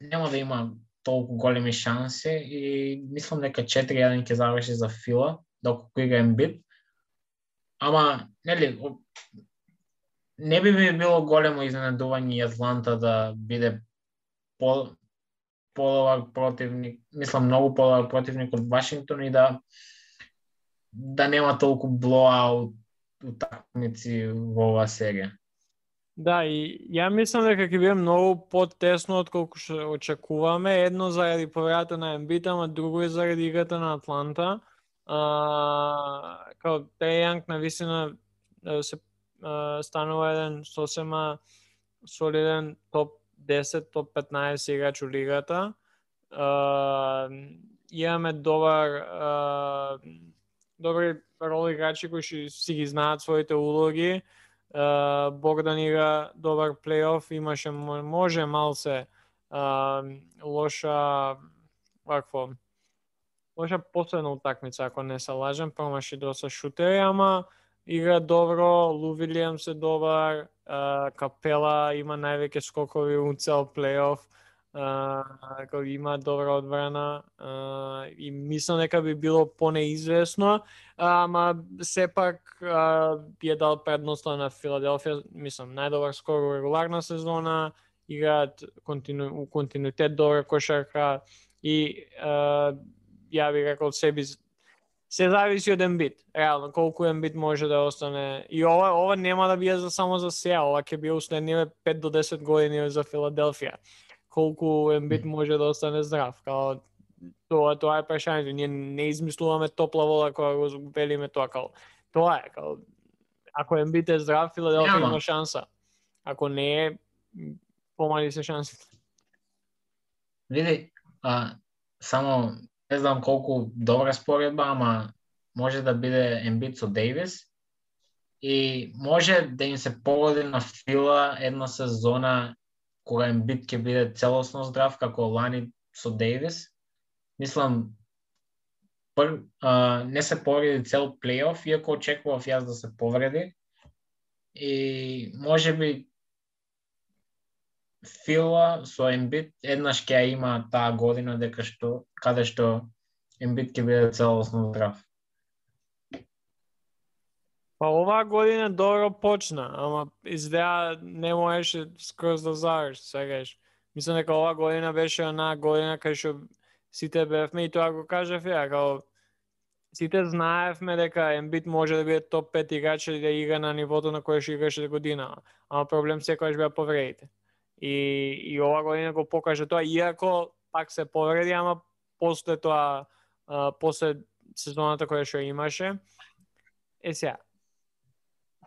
нема да има толку големи шанси и мислам дека 4-1 ќе заврши за Фила, Да доколку игра бит. Ама, нели, не би ми било големо изненадување и Атланта да биде по половак противник, мислам многу половак противник од Вашингтон и да да нема толку блоаут утакмици во оваа серија. Да, и ја мислам дека ќе биде многу потесно од колку што очекуваме, едно заради повредата на Ембит, ама друго е заради играта на Атланта. А, као Јанг на висина се а, станува еден сосема солиден топ 10, топ 15 играч у лигата. А, имаме добар а, добри рол играчи кои што си ги знаат своите улоги. Богдан игра добар плейоф, имаше може малце лоша вакво може последна утакмица ако не се лажам, па промаши доста шутери, ама игра добро, Лу Вилијамс е добар, Капела има највеќе скокови у цел плейоф ако има добра одбрана и мислам дека би било понеизвестно, ама сепак би е дал предноста на Филаделфија, мислам најдобар скор у регуларна сезона, играат контину, у континуитет добра кошарка и а, ја би рекол себи се зависи од Ембит, реално колку Ембит може да остане. И ова ова нема да биде за само за сега, ова ќе биде уследниве 5 до 10 години за Филаделфија колку Ембит може да остане здрав. Као, тоа, тоа е прашањето. Ние не измислуваме топла вода кога го велиме тоа. Као, тоа е. Као, ако Ембит е здрав, Филаделфија има шанса. Ако не е, помали се шансите. Види, а, само не знам колку добра споредба, ама може да биде Ембит со Дейвис и може да им се погоди на Фила една сезона кога Ембит ќе биде целосно здрав како лани со Дейвис. Мислам, пр, а, не се повреди цел плейоф, иако очекував јас да се повреди. И може би Фила со Ембит еднаш ќе има таа година дека што каде што Ембит ќе биде целосно здрав. Па оваа година добро почна, ама извеа не можеше скроз да заврши, сегаш. Мислам дека оваа година беше една година кај што сите бевме и тоа го кажав ја, као сите знаевме дека Ембит може да биде топ 5 играч или да игра на нивото на кое што играше година, ама проблем секогаш беа повредите. И, и ова година го покаже тоа, иако пак се повреди, ама после тоа, а, после сезоната која што имаше. Е сега,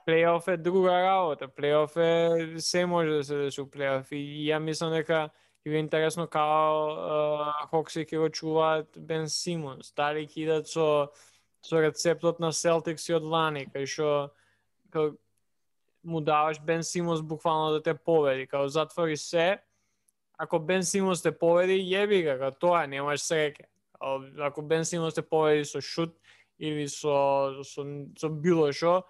плейоф е друга работа. Плейоф е се може да се деси у плейоф и ја мислам дека ќе е интересно као Хокси ќе го чуваат Бен Симонс, дали ќе идат со со рецептот на Селтикс и од лани, кај што му даваш Бен Симонс буквално да те победи, као затвори се, ако Бен Симонс те победи, јеби га, као тоа, немаш среќа. Ако Бен Симонс те победи со шут или со, со, со било што,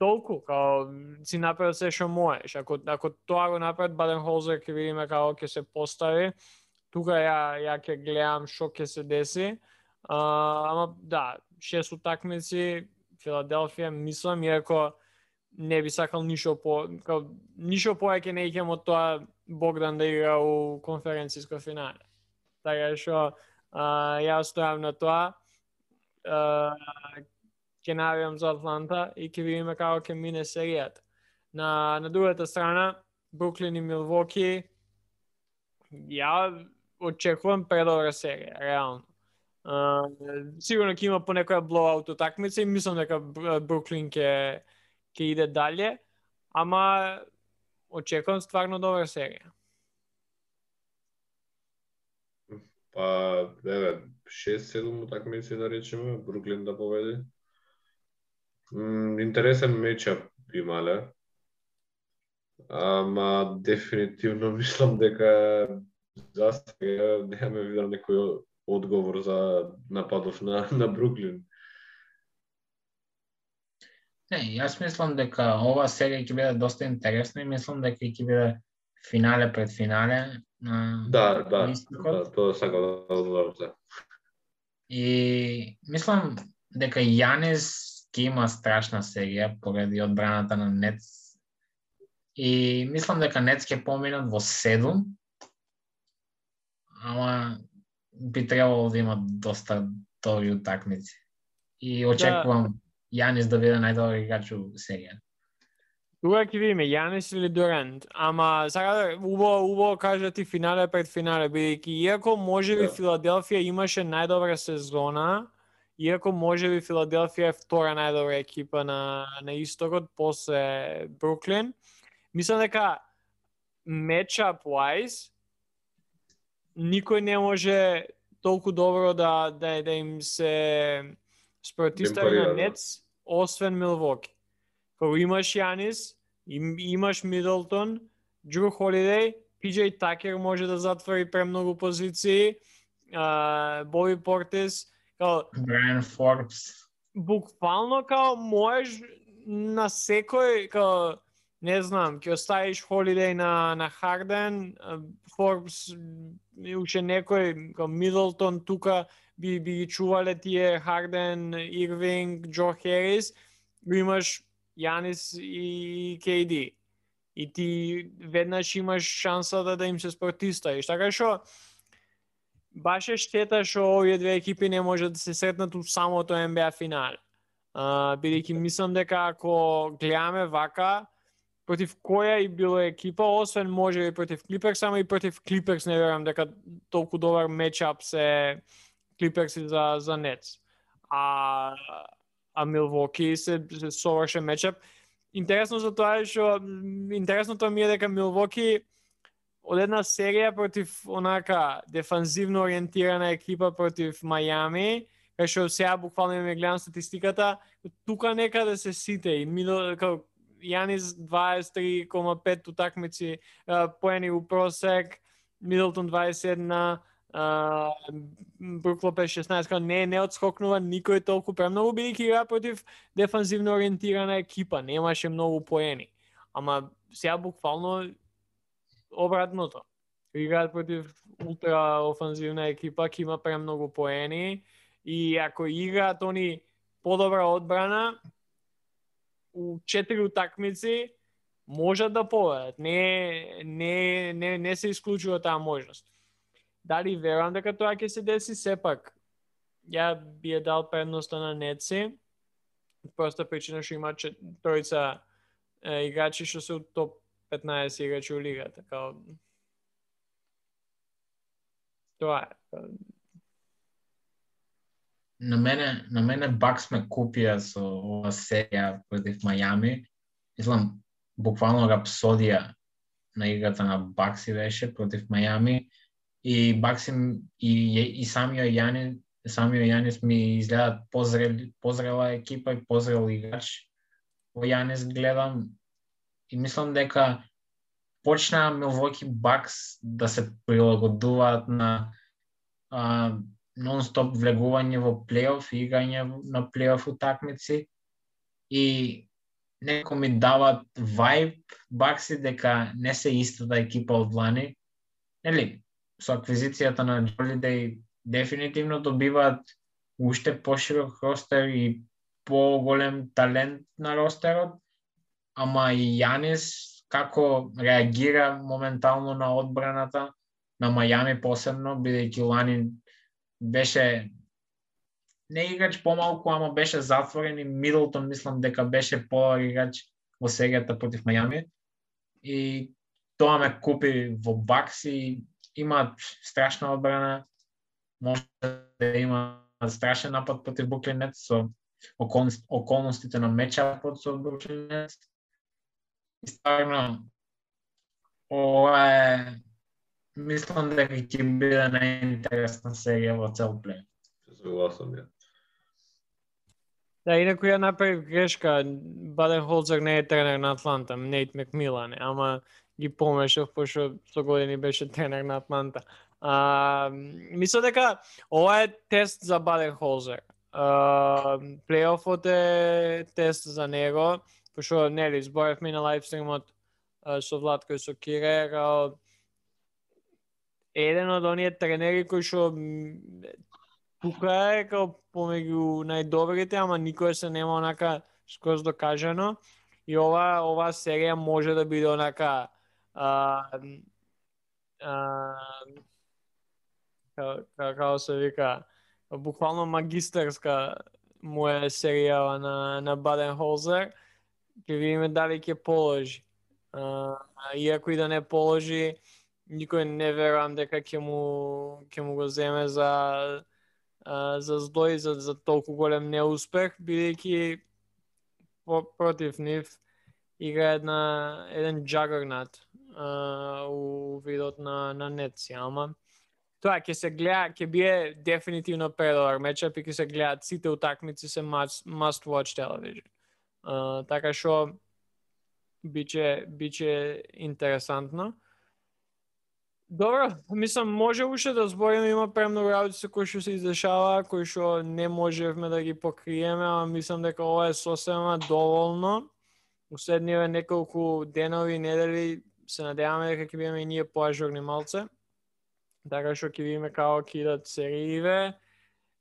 толку, као си направил се што можеш. Ако ако тоа го направат Баден Холзер ќе видиме како ќе се постави. Тука ја ја ќе гледам што ќе се деси. А, ама да, шест утакмици Филаделфија мислам иако не би сакал ништо по као ништо повеќе не ќе од тоа Богдан да игра у конференциско финале. Така што ја стојам на тоа. А, ќе навијам за Атланта и ќе видиме како ќе мине серијата. На, на другата страна, Бруклин и Милвоки, ја очекувам предобра серија, реално. Uh, сигурно ќе има по некоја блоаут утакмица и мислам дека Бруклин ќе ќе иде дале, ама очекувам стварно добра серија. Па, еве, 6-7 утакмици да речеме, Бруклин да победи интересен мечап имале. Ама дефинитивно мислам дека за сега немаме видел некој одговор за нападов на, на Бруклин. Не, јас мислам дека ова серија ќе биде доста интересна и мислам дека ќе биде финале пред финале на Да, да, да, тоа сакам да одговорам за. И мислам дека Јанис ќе има страшна серија поради одбраната на Нец. И мислам дека Нец ќе поминат во 7, ама би требало да има доста добри утакмици. И очекувам да. Јанис да биде најдобар играч у серија. Тука ќе видиме Јанис или Дурант, ама сега убаво убаво кажа ти финале пред финале бидејќи иако можеби да. Филаделфија имаше најдобра сезона, Иако може би Филаделфија е втора најдобра екипа на, на истокот после Бруклин, мислам дека matchup wise никој не може толку добро да да, да им се спротистави на Нетс, освен Милвоки. Кога имаш Јанис, им, имаш Мидлтон, Джру Холидей, PJ Такер може да затвори премногу позиции, Боби Портес, Као, Брайан Форбс. Буквално као можеш на секој као не знам, ќе оставиш Холидей на на Харден, Форбс уште некој као Мидлтон тука би би ги чувале тие Харден, Ирвинг, Джо Херис, го имаш Јанис и КД И ти веднаш имаш шансата да им се спротиставиш. Така што баш е штета што овие две екипи не можат да се сретнат у самото NBA финал. Uh, бидејќи мислам дека ако гледаме вака, против која и било екипа, освен може и против Клиперс, ама и против Клиперс не верам дека толку добар мечап се Клиперс за за Нец. А а Милвоки се, се совршен мечап. Интересно за тоа е што интересното ми е дека Милвоки од една серија против онака дефанзивно ориентирана екипа против Мајами, кај што сега буквално ме гледам статистиката, тука некаде да се сите и мидо, као Јанис 23,5 утакмици поени у просек, Мидлтон 21, Брук Лопес 16, не, не одскокнува никој толку премногу, бидејќи игра против дефанзивно ориентирана екипа, немаше многу поени. Ама сега буквално обратното. Играат против ултра офанзивна екипа, ќе има премногу поени и ако играат они подобра одбрана, у четири утакмици можат да победат. Не, не, не, не се исклучува таа можност. Дали верувам дека тоа ќе се деси сепак? Ја би ја дал предноста на Неци, проста причина што има тројца играчи што се топ 15 играчи у лигата, као тоа е. на мене, на мене Бакс ме купија со ова серија против Мајами. Мислам, буквално рапсодија на играта на Бакси беше против Мајами и Баксим и, и самиот Јане самиот Јанес ми изгледа позрел, позрела екипа и позрел играч. Во Јанес гледам и мислам дека почнаа Милвоки Бакс да се прилагодуваат на а, нон-стоп влегување во плейоф и играње на плейоф утакмици и некој ми дават вајб Бакси дека не се истата екипа од лани. Нели, со аквизицијата на Джолидей дефинитивно добиваат уште поширок ростер и поголем талент на ростерот, ама и Јанис како реагира моментално на одбраната на Мајами посебно, бидејќи Лани беше не играч помалку, ама беше затворен и Мидлтон мислам дека беше по играч во серијата против Мајами. И тоа ме купи во Бакс и имаат страшна одбрана, може да има страшен напад против Буклинет со околностите на мечапот со Буклинет. И стварно, ова е, мислам дека ќе биде најинтересна серија во цел плей. Согласам ја. Да, инаку ја направив грешка. Баден Холцер не е тренер на Атланта, Нейт Макмилан ама ги помешав, пошто со години беше тренер на Атланта. А, мисля дека ова е тест за Баден Холзер. плейофот е тест за него, пошто нели зборевме на лайвстримот со Владко и со Кире, еден од оние тренери кои што тука е како помеѓу најдобрите, ама никој се нема онака скоро докажано. И ова ова серија може да биде онака а, а, како се вика, буквално магистерска му е на, на Баден Холзер, ќе видиме дали ќе положи. А, иако и да не положи, никој не верувам дека ќе му ќе му го земе за а, за здој за, за толку голем неуспех, бидејќи против нив игра една еден джагернат у видот на на Нетси, ама тоа ќе се гледа, ќе бие дефинитивно предобар мечап и ќе се гледаат сите утакмици се must, must watch television. А, така што биче биче интересантно. Добро, мислам може уште да збориме, има премногу работи кои што се издешава, кои што не можевме да ги покриеме, ама мислам дека ова е сосема доволно. Уседниве неколку денови, недели, се надеваме дека ќе бидеме и ние поажурни малце така што ќе видиме како ќе идат серииве,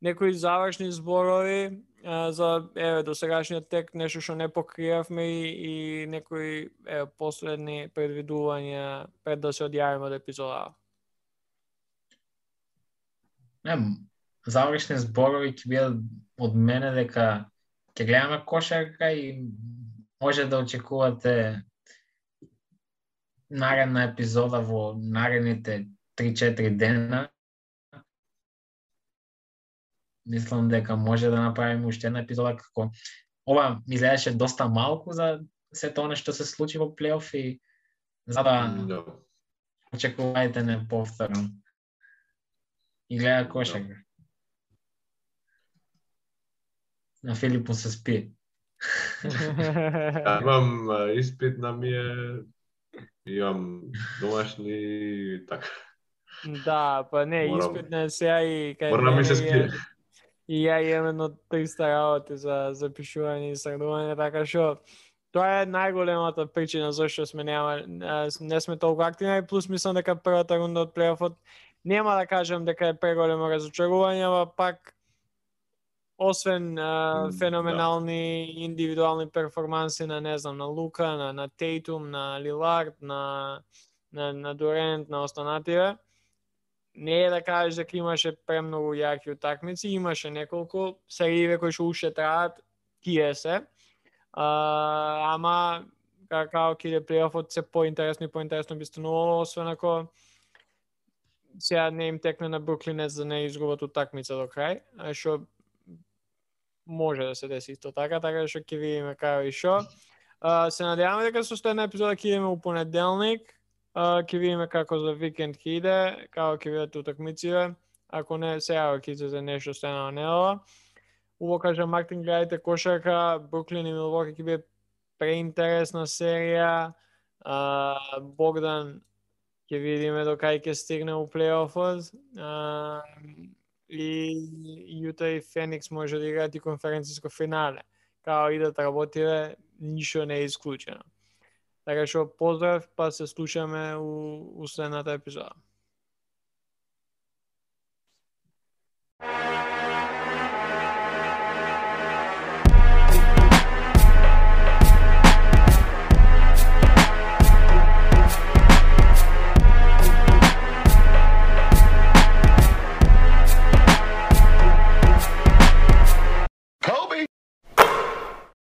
некои завршни зборови а, за еве до сегашниот тек нешто што не покриевме и, и некои еве последни предвидувања пред да се одјавиме од епизода. Не, завршни зборови ќе бидат од мене дека ќе гледаме кошарка и може да очекувате наредна епизода во наредните 3-4 дена, мислам дека може да направиме уште една епизода како ова ми изгледаше доста малку за сето она што се случи во плейоф и затоа no. очекувајте не повторно. И гледа кошарка. No. На Филипу се спи. имам испит на мие, имам домашни така. Да, па не, Морам. испит на сега и кај Морам ми се спие. И ја имам едно 300 работи за запишување и средување, така што тоа е најголемата причина зашто сме нема не сме толку активни, плюс мислам дека првата рунда од плейофот нема да кажам дека е преголемо разочарување, ама пак освен а, феноменални да. индивидуални перформанси на не знам на Лука, на на Тейтум, на Лилард, на на на Дурент, на останативе не е да кажеш дека имаше премногу јаки утакмици, имаше неколку серији кои што уште траат, тие се. А, ама како ќе плейофот се поинтересно и поинтересно би станувало, освен ако сега не им текне на Бруклин за да не изгубат утакмица до крај, што може да се деси исто така, така што ќе видиме како и шо. Се надеваме дека состојна епизода ќе идеме у понеделник. А, ќе видиме како за викенд ќе иде, како ќе видат утакмиците. Ако не, сега ќе излезе нешто стена недела. Уво кажа Мартин, гледајте кошарка, Бруклин и Милвоки ќе биде преинтересна серија. А, Богдан ќе видиме до кај ќе стигне у плейофот. А, и Јута и Феникс може да играат и конференциско финале. Као и да работиве, ништо не е исклучено. Така што поздрав, па се слушаме у, у следната епизода.